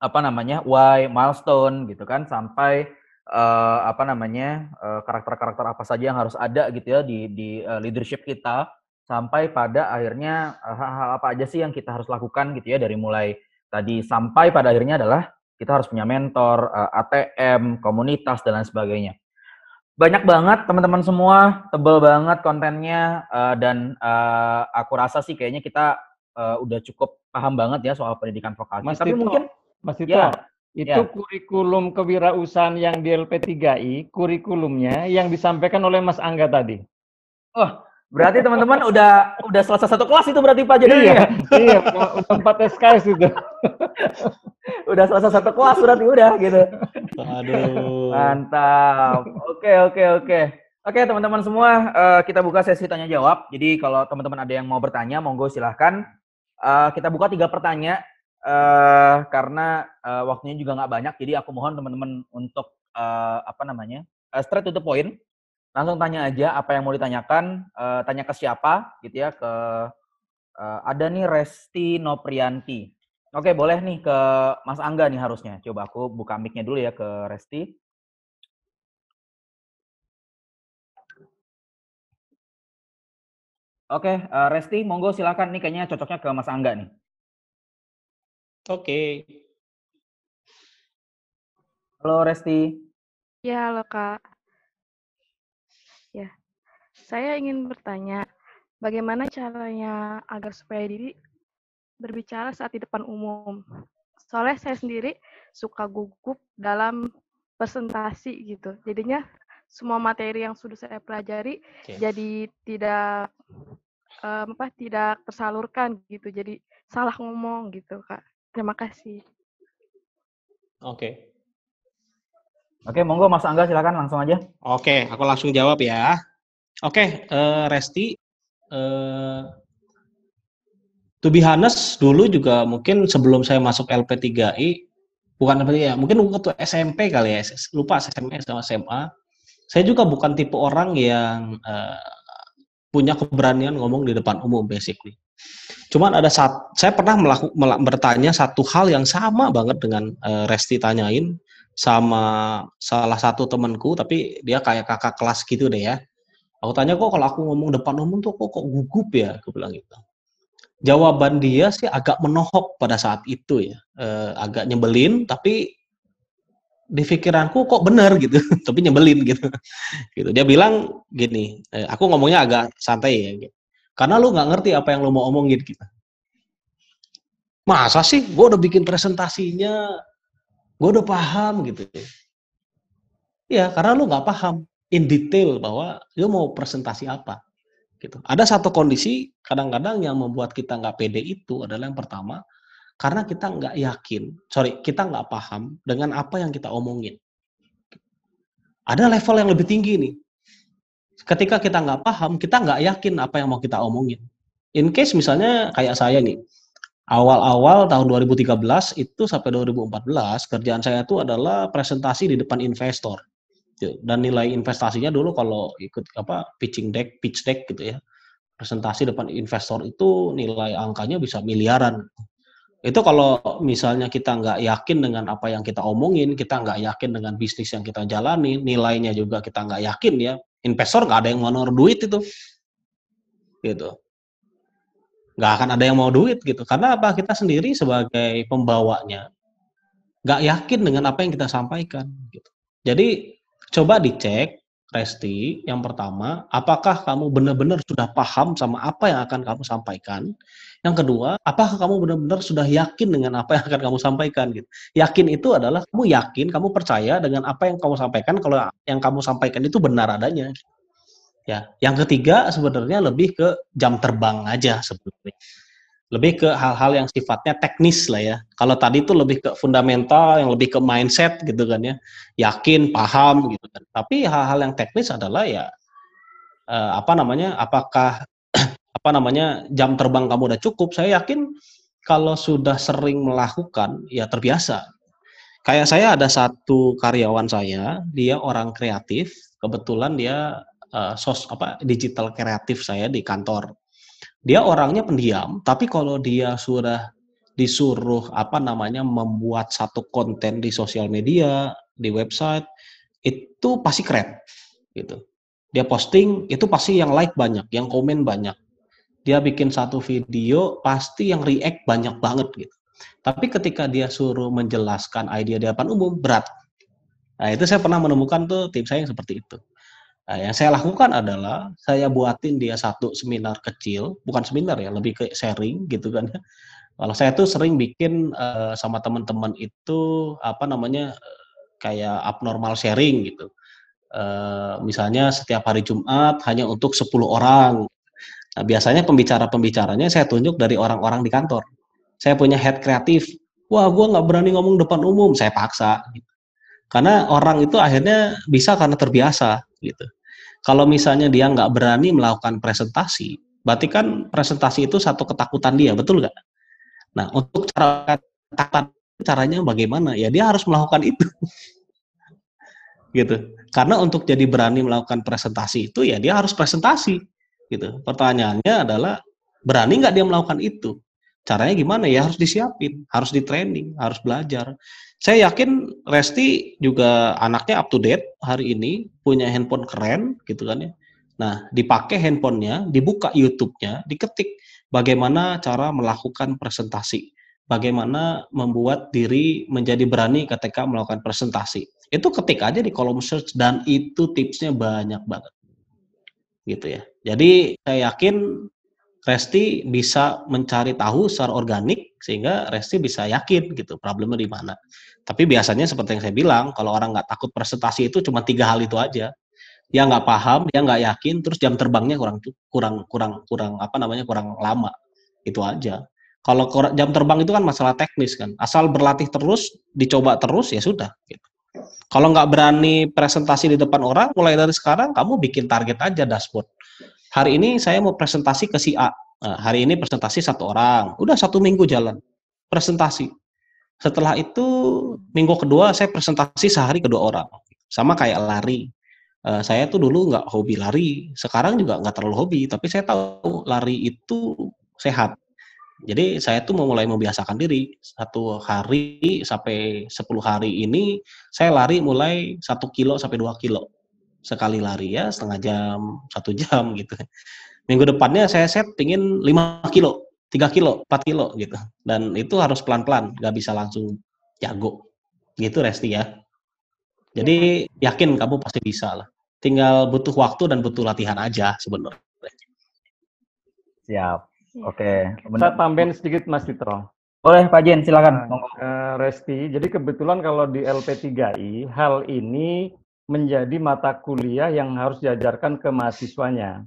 apa namanya why milestone gitu kan sampai uh, apa namanya karakter-karakter uh, apa saja yang harus ada gitu ya di di uh, leadership kita sampai pada akhirnya hal-hal uh, apa aja sih yang kita harus lakukan gitu ya dari mulai tadi sampai pada akhirnya adalah kita harus punya mentor, eh, ATM, komunitas dan lain sebagainya. Banyak banget teman-teman semua, tebel banget kontennya uh, dan uh, aku rasa sih kayaknya kita udah cukup paham banget ya soal pendidikan vokasi. Mas Tapi Tito, mungkin Mas Tito, ya, itu ya. kurikulum kewirausahaan yang di LP3I, kurikulumnya yang disampaikan oleh Mas Angga tadi. Oh, Berarti teman-teman udah udah selesai satu kelas itu berarti Pak jadi iya, ya? Iya, udah empat SKS itu. udah selesai satu kelas berarti udah gitu. Aduh. Mantap. Oke, oke, oke. Oke, teman-teman semua, uh, kita buka sesi tanya jawab. Jadi kalau teman-teman ada yang mau bertanya, monggo silahkan. Uh, kita buka tiga pertanyaan uh, karena uh, waktunya juga nggak banyak. Jadi aku mohon teman-teman untuk uh, apa namanya uh, straight to the point langsung tanya aja apa yang mau ditanyakan, uh, tanya ke siapa gitu ya, ke uh, ada nih Resti Noprianti. Oke, boleh nih ke Mas Angga nih harusnya. Coba aku buka mic-nya dulu ya ke Resti. Oke, uh, Resti, monggo silakan nih kayaknya cocoknya ke Mas Angga nih. Oke. Halo Resti. Ya, halo Kak. Ya, saya ingin bertanya, bagaimana caranya agar supaya diri berbicara saat di depan umum? Soalnya saya sendiri suka gugup dalam presentasi gitu. Jadinya semua materi yang sudah saya pelajari okay. jadi tidak um, apa tidak tersalurkan gitu. Jadi salah ngomong gitu, Kak. Terima kasih. Oke. Oke, monggo Mas Angga silakan langsung aja. Oke, aku langsung jawab ya. Oke, eh, Resti, eh, to be honest, dulu juga mungkin sebelum saya masuk LP3I, bukan LP3I ya, mungkin waktu SMP kali ya, lupa SMP sama SMA, saya juga bukan tipe orang yang eh, punya keberanian ngomong di depan umum basically. Cuman ada saat saya pernah melaku, mela- bertanya satu hal yang sama banget dengan eh, Resti tanyain sama salah satu temanku, tapi dia kayak kakak kelas gitu deh ya. Aku tanya kok kalau aku ngomong depan umum tuh kok kok gugup ya, aku bilang gitu. Jawaban dia sih agak menohok pada saat itu ya, Eh, agak nyebelin, tapi di pikiranku kok bener gitu, [LAUGHS] tapi nyebelin gitu. gitu. Dia bilang gini, eh, aku ngomongnya agak santai ya, gitu. karena lu nggak ngerti apa yang lu mau omongin gitu. Masa sih, gue udah bikin presentasinya, gue udah paham gitu. Ya, karena lu nggak paham in detail bahwa lu mau presentasi apa. Gitu. Ada satu kondisi kadang-kadang yang membuat kita nggak pede itu adalah yang pertama, karena kita nggak yakin, sorry, kita nggak paham dengan apa yang kita omongin. Ada level yang lebih tinggi nih. Ketika kita nggak paham, kita nggak yakin apa yang mau kita omongin. In case misalnya kayak saya nih, awal-awal tahun 2013 itu sampai 2014 kerjaan saya itu adalah presentasi di depan investor. Dan nilai investasinya dulu kalau ikut apa pitching deck, pitch deck gitu ya, presentasi depan investor itu nilai angkanya bisa miliaran. Itu kalau misalnya kita nggak yakin dengan apa yang kita omongin, kita nggak yakin dengan bisnis yang kita jalani, nilainya juga kita nggak yakin ya, investor nggak ada yang mau duit itu, gitu. Nggak akan ada yang mau duit gitu. Karena apa? Kita sendiri sebagai pembawanya nggak yakin dengan apa yang kita sampaikan. Gitu. Jadi coba dicek Resti, yang pertama, apakah kamu benar-benar sudah paham sama apa yang akan kamu sampaikan? Yang kedua, apakah kamu benar-benar sudah yakin dengan apa yang akan kamu sampaikan? Gitu. Yakin itu adalah kamu yakin, kamu percaya dengan apa yang kamu sampaikan. Kalau yang kamu sampaikan itu benar adanya. Ya, yang ketiga sebenarnya lebih ke jam terbang aja sebetulnya. Lebih ke hal-hal yang sifatnya teknis lah ya. Kalau tadi itu lebih ke fundamental, yang lebih ke mindset gitu kan ya. Yakin, paham gitu kan. Tapi hal-hal yang teknis adalah ya eh, apa namanya? Apakah [CLEARS THROAT] apa namanya jam terbang kamu udah cukup? Saya yakin kalau sudah sering melakukan ya terbiasa. Kayak saya ada satu karyawan saya, dia orang kreatif, kebetulan dia uh, sos apa digital kreatif saya di kantor. Dia orangnya pendiam, tapi kalau dia sudah disuruh apa namanya membuat satu konten di sosial media, di website, itu pasti keren gitu. Dia posting itu pasti yang like banyak, yang komen banyak. Dia bikin satu video pasti yang react banyak banget gitu. Tapi ketika dia suruh menjelaskan ide di depan umum berat. Nah, itu saya pernah menemukan tuh tim saya yang seperti itu. Nah, yang saya lakukan adalah saya buatin dia satu seminar kecil, bukan seminar ya, lebih ke sharing gitu kan. Kalau saya tuh sering bikin uh, sama teman-teman itu apa namanya kayak abnormal sharing gitu. Uh, misalnya setiap hari Jumat hanya untuk 10 orang. Nah, biasanya pembicara-pembicaranya saya tunjuk dari orang-orang di kantor. Saya punya head kreatif. Wah, gue nggak berani ngomong depan umum. Saya paksa. Gitu. Karena orang itu akhirnya bisa karena terbiasa gitu. Kalau misalnya dia nggak berani melakukan presentasi, berarti kan presentasi itu satu ketakutan dia, betul nggak? Nah, untuk cara ketakutan caranya bagaimana? Ya dia harus melakukan itu. [LAUGHS] gitu. Karena untuk jadi berani melakukan presentasi itu ya dia harus presentasi. Gitu. Pertanyaannya adalah berani nggak dia melakukan itu? Caranya gimana? Ya harus disiapin, harus di training, harus belajar. Saya yakin Resti juga anaknya up to date hari ini, punya handphone keren gitu kan ya. Nah, dipakai handphonenya, dibuka YouTube-nya, diketik bagaimana cara melakukan presentasi, bagaimana membuat diri menjadi berani ketika melakukan presentasi. Itu ketik aja di kolom search dan itu tipsnya banyak banget. Gitu ya. Jadi saya yakin Resti bisa mencari tahu secara organik sehingga Resti bisa yakin gitu problemnya di mana. Tapi biasanya seperti yang saya bilang, kalau orang nggak takut presentasi itu cuma tiga hal itu aja. Dia nggak paham, dia nggak yakin, terus jam terbangnya kurang kurang kurang kurang apa namanya kurang lama. Itu aja. Kalau jam terbang itu kan masalah teknis kan. Asal berlatih terus, dicoba terus ya sudah. Gitu. Kalau nggak berani presentasi di depan orang, mulai dari sekarang kamu bikin target aja dashboard. Hari ini saya mau presentasi ke si A. Nah, hari ini presentasi satu orang. Udah satu minggu jalan presentasi. Setelah itu minggu kedua saya presentasi sehari kedua orang. Sama kayak lari. Eh, saya tuh dulu nggak hobi lari, sekarang juga nggak terlalu hobi, tapi saya tahu lari itu sehat. Jadi saya tuh mau mulai membiasakan diri. Satu hari sampai 10 hari ini saya lari mulai satu kilo sampai dua kilo sekali lari ya setengah jam satu jam [LAUGHS] gitu. Minggu depannya saya set pingin 5 kilo, 3 kilo, 4 kilo gitu. Dan itu harus pelan-pelan, nggak bisa langsung jago. Gitu Resti ya. Jadi yakin kamu pasti bisa lah. Tinggal butuh waktu dan butuh latihan aja sebenarnya. Siap. Oke. Saya tambahin sedikit Mas Titro. Boleh Pak Jen, silakan. Eh, Resti, jadi kebetulan kalau di LP3I, hal ini menjadi mata kuliah yang harus diajarkan ke mahasiswanya.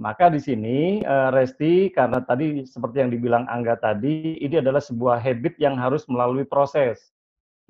Maka di sini, eh, Resti, karena tadi seperti yang dibilang Angga tadi, ini adalah sebuah habit yang harus melalui proses.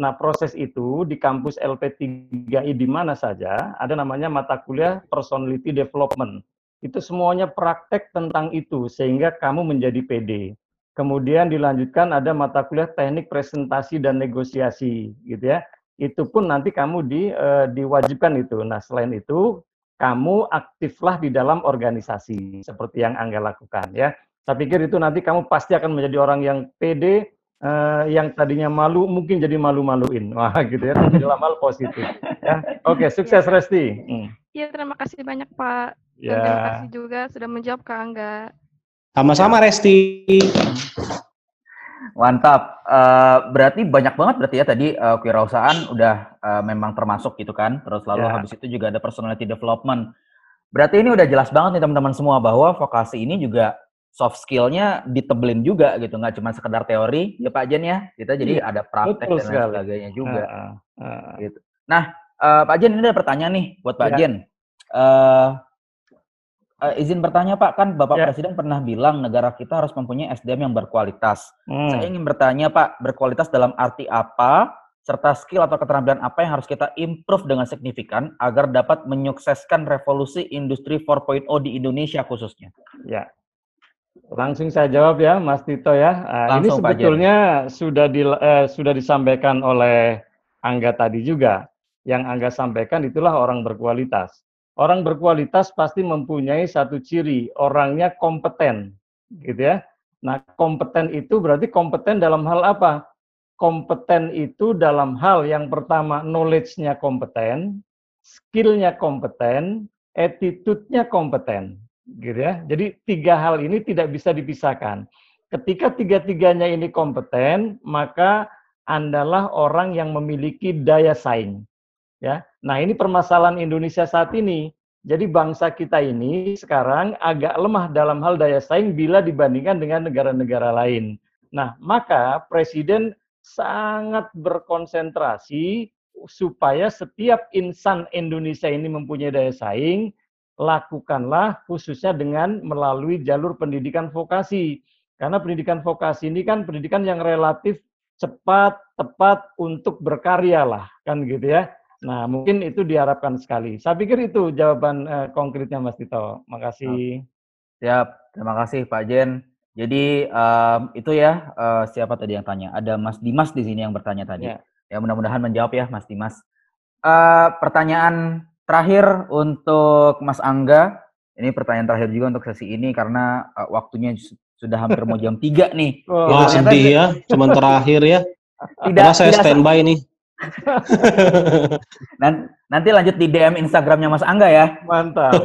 Nah, proses itu di kampus LP3I di mana saja, ada namanya mata kuliah Personality Development. Itu semuanya praktek tentang itu, sehingga kamu menjadi PD. Kemudian dilanjutkan ada mata kuliah teknik presentasi dan negosiasi, gitu ya. Itu pun nanti kamu di, eh, diwajibkan itu. Nah, selain itu, kamu aktiflah di dalam organisasi, seperti yang Angga lakukan ya. Saya pikir itu nanti kamu pasti akan menjadi orang yang pede, eh, yang tadinya malu, mungkin jadi malu-maluin. Wah, [LAUGHS] gitu ya, tapi dalam hal positif. Ya. Oke, sukses Resti. Hmm. Iya, terima kasih banyak Pak. Ya. terima kasih juga sudah menjawab ke Angga. Sama-sama Resti. Mantap. Eh, berarti banyak banget berarti ya tadi eh, kewirausahaan udah eh, memang termasuk gitu kan. Terus lalu Ya. habis itu juga ada personality development. Berarti ini udah jelas banget nih teman-teman semua bahwa vokasi ini juga soft skill-nya ditebelin juga gitu, nggak cuma sekedar teori ya Pak Jen ya. Kita jadi Iya, ada praktek betul dan lain sebagainya juga. Ah, ah, ah. Eh, Pak Jen ini ada pertanyaan nih buat Pak Ya. Jen. Eh, eh, izin bertanya Pak, kan Bapak Ya. Presiden pernah bilang negara kita harus mempunyai SDM yang berkualitas. Hmm. Saya ingin bertanya Pak, berkualitas dalam arti apa, serta skill atau keterampilan apa yang harus kita improve dengan signifikan agar dapat menyukseskan revolusi industri 4.0 di Indonesia khususnya? Ya. Langsung saya jawab ya, Mas Tito ya. Ini Langsung, Jen. sebetulnya sudah di, eh, sudah disampaikan oleh Angga tadi juga. Yang Angga sampaikan itulah orang berkualitas. Orang berkualitas pasti mempunyai satu ciri, orangnya kompeten, gitu ya. Nah, kompeten itu berarti kompeten dalam hal apa? Kompeten itu dalam hal yang pertama knowledge-nya kompeten, skill-nya kompeten, attitude-nya kompeten gitu ya. Jadi tiga hal ini tidak bisa dipisahkan. Ketika tiga-tiganya ini kompeten, maka Andalah orang yang memiliki daya saing. Ya. Nah, ini permasalahan Indonesia saat ini. Jadi bangsa kita ini sekarang agak lemah dalam hal daya saing bila dibandingkan dengan negara-negara lain. Nah, maka presiden sangat berkonsentrasi supaya setiap insan Indonesia ini mempunyai daya saing, lakukanlah khususnya dengan melalui jalur pendidikan vokasi. Karena pendidikan vokasi ini kan pendidikan yang relatif cepat, tepat untuk berkarya lah, kan gitu ya. Nah, mungkin itu diharapkan sekali. Saya pikir itu jawaban eh, konkretnya Mas Tito. Makasih. Siap, terima kasih Pak Jen. Jadi em, itu ya eh, siapa tadi yang tanya? Ada Mas Dimas di sini yang bertanya tadi. Ya. Ya mudah-mudahan menjawab ya Mas Dimas. Eh, pertanyaan terakhir untuk Mas Angga. Ini pertanyaan terakhir juga untuk sesi ini karena eh, waktunya su- sudah hampir mau jam 3 nih. [LAUGHS] Oh, Wah, sedih ya. Cuman terakhir ya. Tidak, Karena saya tidak standby nih. [LAUGHS] nan- nanti lanjut di DM Instagramnya Mas Angga ya. Mantap. [LAUGHS]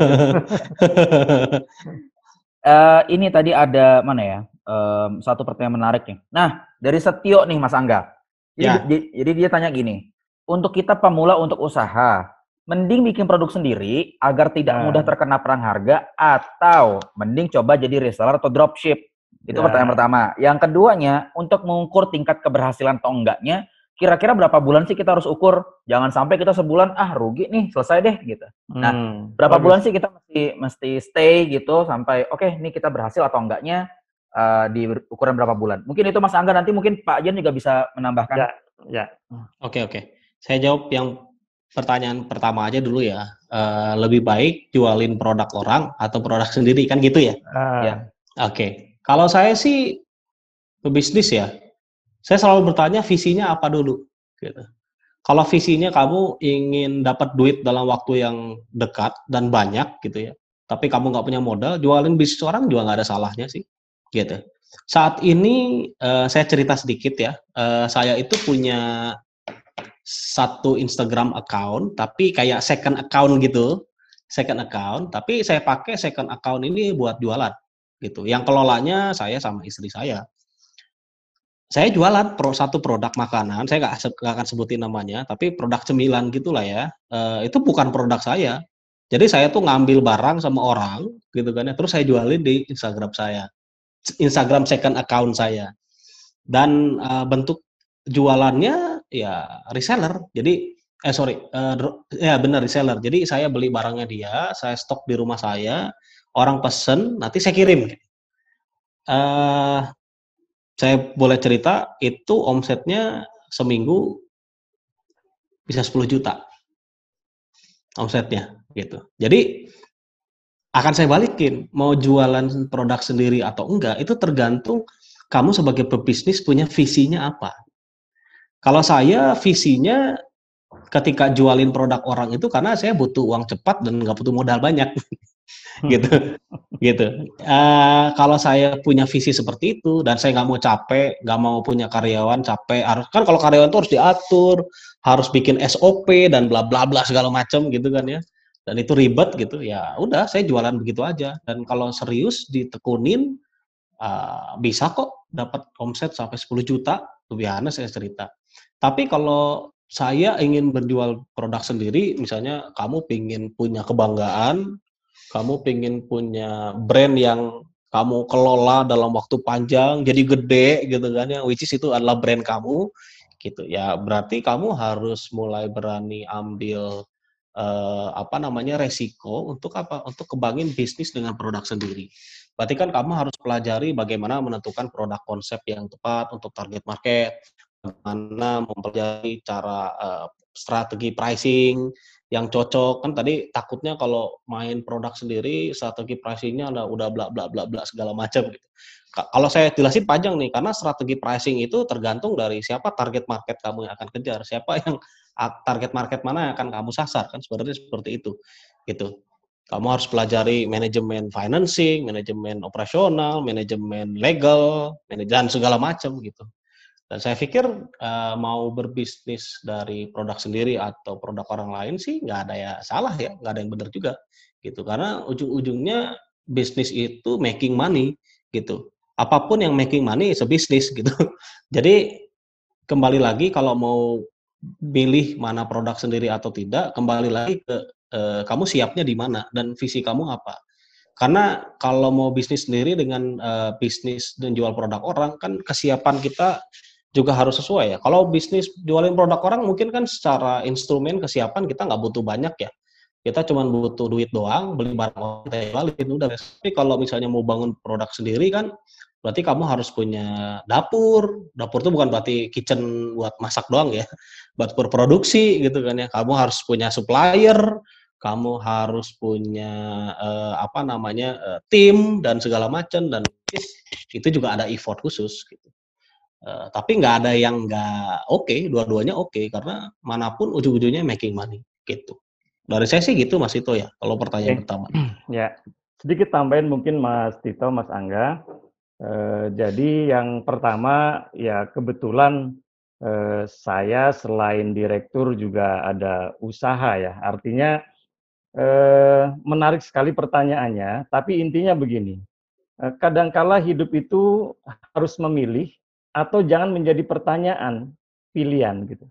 Eh, ini tadi ada mana ya? Em, satu pertanyaan menarik nih. Nah, dari Setio nih Mas Angga. Jadi, Ya. di- jadi dia tanya gini, untuk kita pemula untuk usaha, mending bikin produk sendiri agar tidak Nah. mudah terkena perang harga atau mending coba jadi reseller atau dropship. Itu Ya. pertanyaan pertama. Yang keduanya, untuk mengukur tingkat keberhasilan atau enggaknya, kira-kira berapa bulan sih kita harus ukur? Jangan sampai kita sebulan ah rugi nih, selesai deh gitu. Nah, Hmm, Berapa bagus. bulan sih kita mesti mesti stay gitu sampai oke ini kita berhasil atau enggaknya uh, di ukuran berapa bulan? Mungkin itu Mas Angga nanti mungkin Pak Jen juga bisa menambahkan. Ya, ya. Oke oke. Saya jawab yang pertanyaan pertama aja dulu ya. Uh, lebih baik jualin produk orang atau produk [LAUGHS] sendiri kan gitu ya? Uh, Ya. Oke. Kalau saya sih pebisnis ya, saya selalu bertanya visinya apa dulu. Gitu. Kalau visinya kamu ingin dapat duit dalam waktu yang dekat dan banyak gitu ya, tapi kamu nggak punya modal, jualin bisnis orang juga nggak ada salahnya sih. Gitu. Saat ini uh, saya cerita sedikit ya, uh, saya itu punya satu Instagram account, tapi kayak second account gitu, second account, tapi saya pakai second account ini buat jualan gitu. Yang kelolanya saya sama istri saya. Saya jualan pro, satu produk makanan, saya nggak akan sebutin namanya, tapi produk cemilan gitulah ya. E, itu bukan produk saya. Jadi saya tuh ngambil barang sama orang gitu kan ya, terus saya jualin di Instagram saya. Instagram second account saya. Dan e, bentuk jualannya ya reseller. Jadi eh sorry, uh, ya benar reseller. Jadi saya beli barangnya dia, saya stok di rumah saya, orang pesen, nanti saya kirim. Uh, saya boleh cerita itu omsetnya seminggu bisa 10 juta omsetnya gitu. Jadi akan saya balikin mau jualan produk sendiri atau enggak itu tergantung kamu sebagai pebisnis punya visinya apa. Kalau saya visinya ketika jualin produk orang itu karena saya butuh uang cepat dan nggak butuh modal banyak [LAUGHS] gitu. Gitu. Uh, kalau saya punya visi seperti itu dan saya nggak mau capek nggak mau punya karyawan capek harus kan kalau karyawan itu harus diatur harus bikin SOP dan bla bla bla segala macam gitu kan ya. Dan itu ribet gitu ya udah saya jualan begitu aja. Dan kalau serius ditekunin uh, bisa kok dapat omset sampai 10 juta lebih aneh saya cerita. Tapi kalau saya ingin berjual produk sendiri, misalnya kamu ingin punya kebanggaan, kamu ingin punya brand yang kamu kelola dalam waktu panjang, jadi gede gitu kan ya, which is itu adalah brand kamu, gitu ya. Berarti kamu harus mulai berani ambil eh, apa namanya resiko untuk apa? Untuk kebangin bisnis dengan produk sendiri. Berarti kan kamu harus pelajari bagaimana menentukan produk konsep yang tepat untuk target market, bagaimana mempelajari cara uh, strategi pricing yang cocok kan tadi takutnya kalau main produk sendiri strategi pricingnya ada udah bla bla bla bla segala macam gitu. Kalau saya jelasin panjang nih karena strategi pricing itu tergantung dari siapa target market kamu yang akan kejar, siapa yang target market mana yang akan kamu sasar kan sebenarnya seperti itu gitu. Kamu harus pelajari manajemen financing, manajemen operasional, manajemen legal, manajemen segala macam gitu. Dan saya pikir uh, mau berbisnis dari produk sendiri atau produk orang lain sih nggak ada ya salah ya, nggak ada yang benar juga gitu. Karena ujung-ujungnya bisnis itu making money gitu. Apa pun yang making money itu bisnis [LAUGHS] gitu. Jadi kembali lagi kalau mau pilih mana produk sendiri atau tidak, kembali lagi ke uh, kamu siapnya di mana dan visi kamu apa. Karena kalau mau bisnis sendiri dengan uh, bisnis dan jual produk orang kan kesiapan kita juga harus sesuai ya. Kalau bisnis jualin produk orang mungkin kan secara instrumen kesiapan kita nggak butuh banyak ya. Kita cuma butuh duit doang, beli barang orang, jualin udah. Tapi kalau misalnya mau bangun produk sendiri kan berarti kamu harus punya dapur. Dapur itu bukan berarti kitchen buat masak doang ya. [LAUGHS] Buat berproduksi gitu kan ya. Kamu harus punya supplier, kamu harus punya uh, apa namanya uh, tim dan segala macam dan itu juga ada effort khusus gitu. Uh, tapi nggak ada yang nggak oke, okay, dua-duanya oke okay, karena mana pun ujung-ujungnya making money gitu. Dari saya sih gitu Mas Tito ya, kalau pertanyaan okay. pertama. [CLEARS THROAT] Ya, sedikit tambahin mungkin Mas Tito, Mas Angga. Uh, jadi yang pertama ya kebetulan uh, saya selain direktur juga ada usaha ya. Artinya menarik sekali pertanyaannya, tapi intinya begini. Kadangkala hidup itu harus memilih atau jangan menjadi pertanyaan pilihan gitu.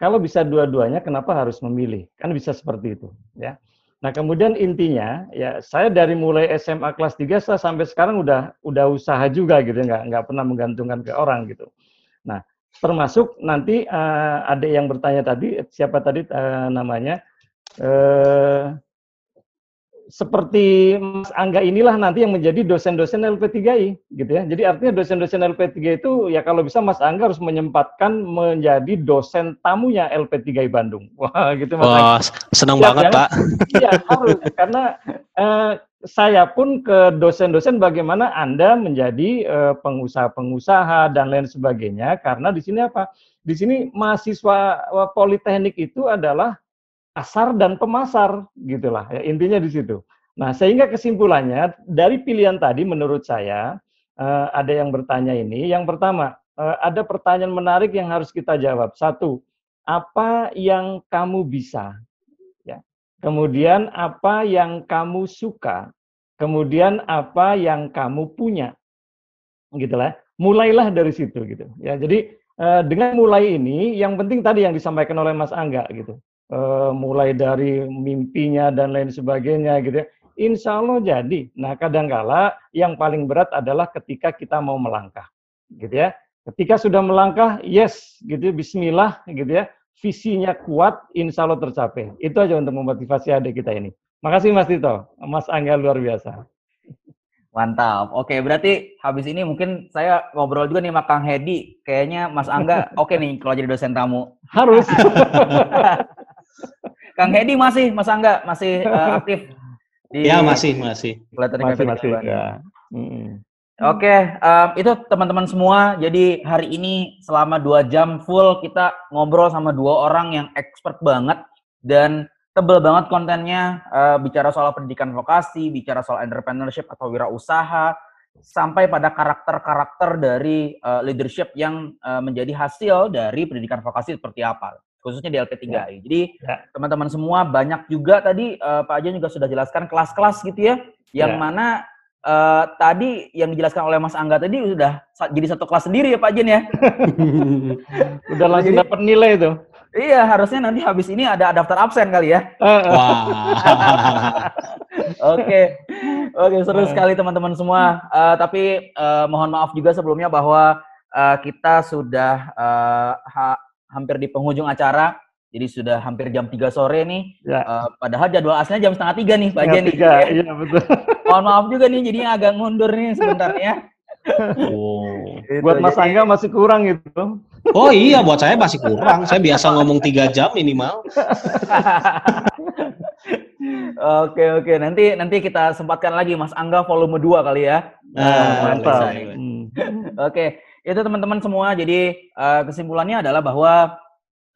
Kalau bisa dua-duanya, kenapa harus memilih? Kan bisa seperti itu, ya. Nah, kemudian intinya, ya saya dari mulai SMA kelas 3 saya sampai sekarang udah udah usaha juga gitu, nggak nggak pernah menggantungkan ke orang gitu. Nah, termasuk nanti uh, ada yang bertanya tadi, siapa tadi uh, namanya? Uh, seperti Mas Angga inilah nanti yang menjadi dosen-dosen LP3I gitu ya. Jadi artinya dosen-dosen LP3 itu ya kalau bisa Mas Angga harus menyempatkan menjadi dosen tamunya LP3I Bandung. [LAUGHS] Wah, gitu Mas. Wah, senang banget, ya? Pak. [LAUGHS] Iya, harus karena eh, saya pun ke dosen-dosen bagaimana Anda menjadi eh, pengusaha-pengusaha dan lain sebagainya karena di sini apa? Di sini mahasiswa eh, politeknik itu adalah pasar dan pemasar gitulah ya intinya di situ. Nah, sehingga kesimpulannya dari pilihan tadi menurut saya eh, ada yang bertanya ini. Yang pertama, eh, ada pertanyaan menarik yang harus kita jawab. Satu, apa yang kamu bisa? Ya. Kemudian apa yang kamu suka? Kemudian apa yang kamu punya? Gitulah. Mulailah dari situ gitu. Ya, jadi eh, dengan mulai ini yang penting tadi yang disampaikan oleh Mas Angga gitu eh, mulai dari mimpinya dan lain sebagainya gitu ya. Insya Allah jadi. Nah kadangkala yang paling berat adalah ketika kita mau melangkah, gitu ya. Ketika sudah melangkah, yes, gitu, Bismillah, gitu ya. Visinya kuat, insya Allah tercapai. Itu aja untuk memotivasi adik kita ini. Makasih Mas Tito, Mas Angga luar biasa. Mantap. Oke, berarti habis ini mungkin saya ngobrol juga nih sama Kang Hedi. Kayaknya Mas Angga [LAUGHS] oke nih kalau jadi dosen tamu. Harus. [LAUGHS] [LAUGHS] Kang Hedi masih, Mas Angga masih eh, [LAUGHS] aktif di Ya, masih, masih. Masih masih. Ya. Mm. Oke, em, itu teman-teman semua. Jadi hari ini selama dua jam full kita ngobrol sama dua orang yang expert banget dan tebel banget kontennya. eh, bicara soal pendidikan vokasi, bicara soal entrepreneurship atau wirausaha, sampai pada karakter-karakter dari eh, leadership yang eh, menjadi hasil dari pendidikan vokasi seperti apa, khususnya di LP3I. Jadi Ya. teman-teman semua banyak juga tadi eh, Pak Ajan juga sudah jelaskan kelas-kelas gitu ya, yang Ya. mana eh, tadi yang dijelaskan oleh Mas Angga tadi sudah jadi satu kelas sendiri ya Pak Jen ya. [LAUGHS] Udah langsung dapat nilai tuh. iya, harusnya nanti habis ini ada daftar absen kali ya. Wah. [LAUGHS] Oke, oke seru sekali teman-teman semua. Eh, tapi eh, mohon maaf juga sebelumnya bahwa eh, kita sudah eh, ha- hampir di penghujung acara. Jadi sudah hampir jam 3 sore nih. Ya. Eh, padahal jadwal aslinya jam setengah tiga nih Pak Jen tiga, Iya betul. [LAUGHS] Mohon maaf juga nih jadinya agak mundur nih sebentar ya. Oh. Gitu, Buat Mas jadi- Angga masih kurang gitu. Oh iya, buat saya masih kurang. Saya biasa ngomong tiga jam minimal. [LAUGHS] Oke oke nanti nanti kita sempatkan lagi Mas Angga volume 2 kali ya. Nah, mantap. Hmm. Oke itu teman-teman semua. Jadi eh, kesimpulannya adalah bahwa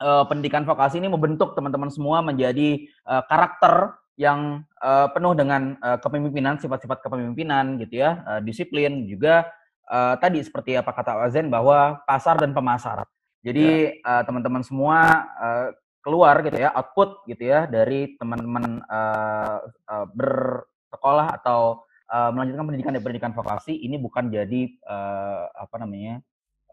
eh, pendidikan vokasi ini membentuk teman-teman semua menjadi eh, karakter yang eh, penuh dengan eh, kepemimpinan, sifat-sifat kepemimpinan gitu ya, eh, disiplin juga eh, tadi seperti apa kata Wazen bahwa pasar dan pemasar. Jadi eh, teman-teman semua eh, keluar gitu ya, output gitu ya dari teman-teman eh, eh, bersekolah atau eh, melanjutkan pendidikan dan pendidikan vokasi ini bukan jadi eh, apa namanya?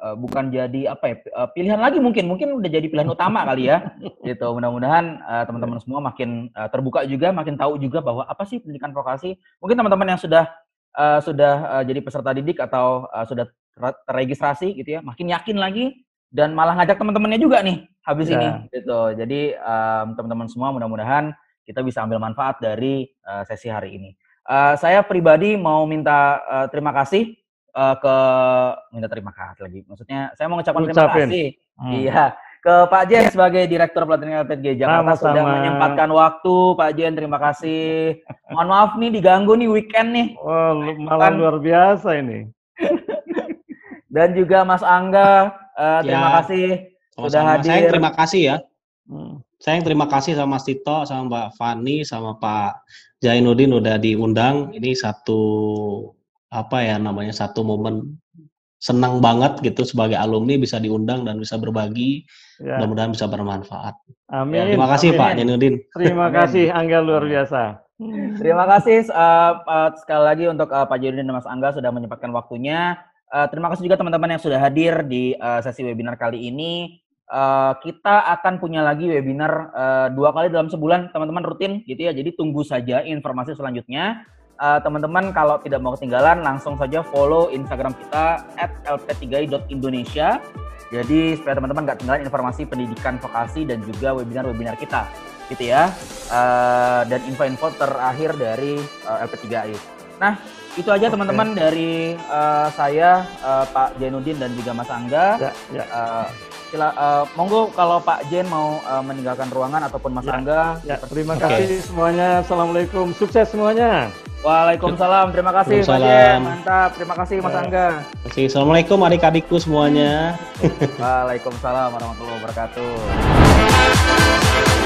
eh, bukan jadi apa ya eh, pilihan lagi mungkin mungkin udah jadi pilihan utama [LAUGHS] kali ya gitu mudah-mudahan eh, teman-teman semua makin eh, terbuka juga makin tahu juga bahwa apa sih pendidikan vokasi mungkin teman-teman yang sudah eh, sudah eh, jadi peserta didik atau eh, sudah ter- terregistrasi gitu ya makin yakin lagi dan malah ngajak teman-temannya juga nih habis Ya. ini gitu jadi em, teman-teman semua mudah-mudahan kita bisa ambil manfaat dari eh, sesi hari ini Eh, saya pribadi mau minta eh, terima kasih eh, ke minta terima kasih lagi. Maksudnya saya mau mengucapkan terima kasih. Hmm. Iya, ke Pak Jen sebagai Direktur Pelatihan LPG Jakarta sudah Sama-sama. menyempatkan waktu. Pak Jen, terima kasih. [LAUGHS] Mohon maaf nih diganggu nih weekend nih. Wah, lu- malah Kan- luar biasa ini. [LAUGHS] Dan juga Mas Angga, eh, terima Ya. kasih sudah Sama-sama. hadir. Saya yang terima kasih ya. Hmm. Saya yang terima kasih sama Mas Tito, sama Mbak Fani, sama Pak Jainuddin udah diundang. Ini satu apa ya namanya satu momen senang banget gitu sebagai alumni bisa diundang dan bisa berbagi. Ya. Mudah-muhadan bisa bermanfaat. Amin. Terima kasih Amin. Pak Jainuddin. Terima kasih Angga luar biasa. Terima kasih eh, eh, sekali lagi untuk eh, Pak Jainuddin dan Mas Angga sudah menyempatkan waktunya. Eh, terima kasih juga teman-teman yang sudah hadir di eh, sesi webinar kali ini. Eh, kita akan punya lagi webinar eh, dua kali dalam sebulan, teman-teman rutin gitu ya. Jadi tunggu saja informasi selanjutnya. Eh, teman-teman kalau tidak mau ketinggalan, langsung saja follow Instagram kita @lp3i.indonesia. Jadi supaya teman-teman nggak ketinggalan informasi pendidikan vokasi dan juga webinar-webinar kita. gitu ya. Uh, dan info-info terakhir dari uh, LP3I. Nah, itu aja teman-teman dari uh, saya uh, Pak Jainuddin dan juga Mas Angga. Ya, ya. Uh, sila, uh, monggo kalau Pak Jen mau uh, meninggalkan ruangan ataupun Mas Ya. Angga. Ya, terima Oke. kasih semuanya. Assalamualaikum. Sukses semuanya. Waalaikumsalam. Terima kasih Pak Jen. Mantap. Terima kasih Mas Ya. Angga. Oke, Assalamualaikum adik-adikku semuanya. Waalaikumsalam warahmatullahi wabarakatuh.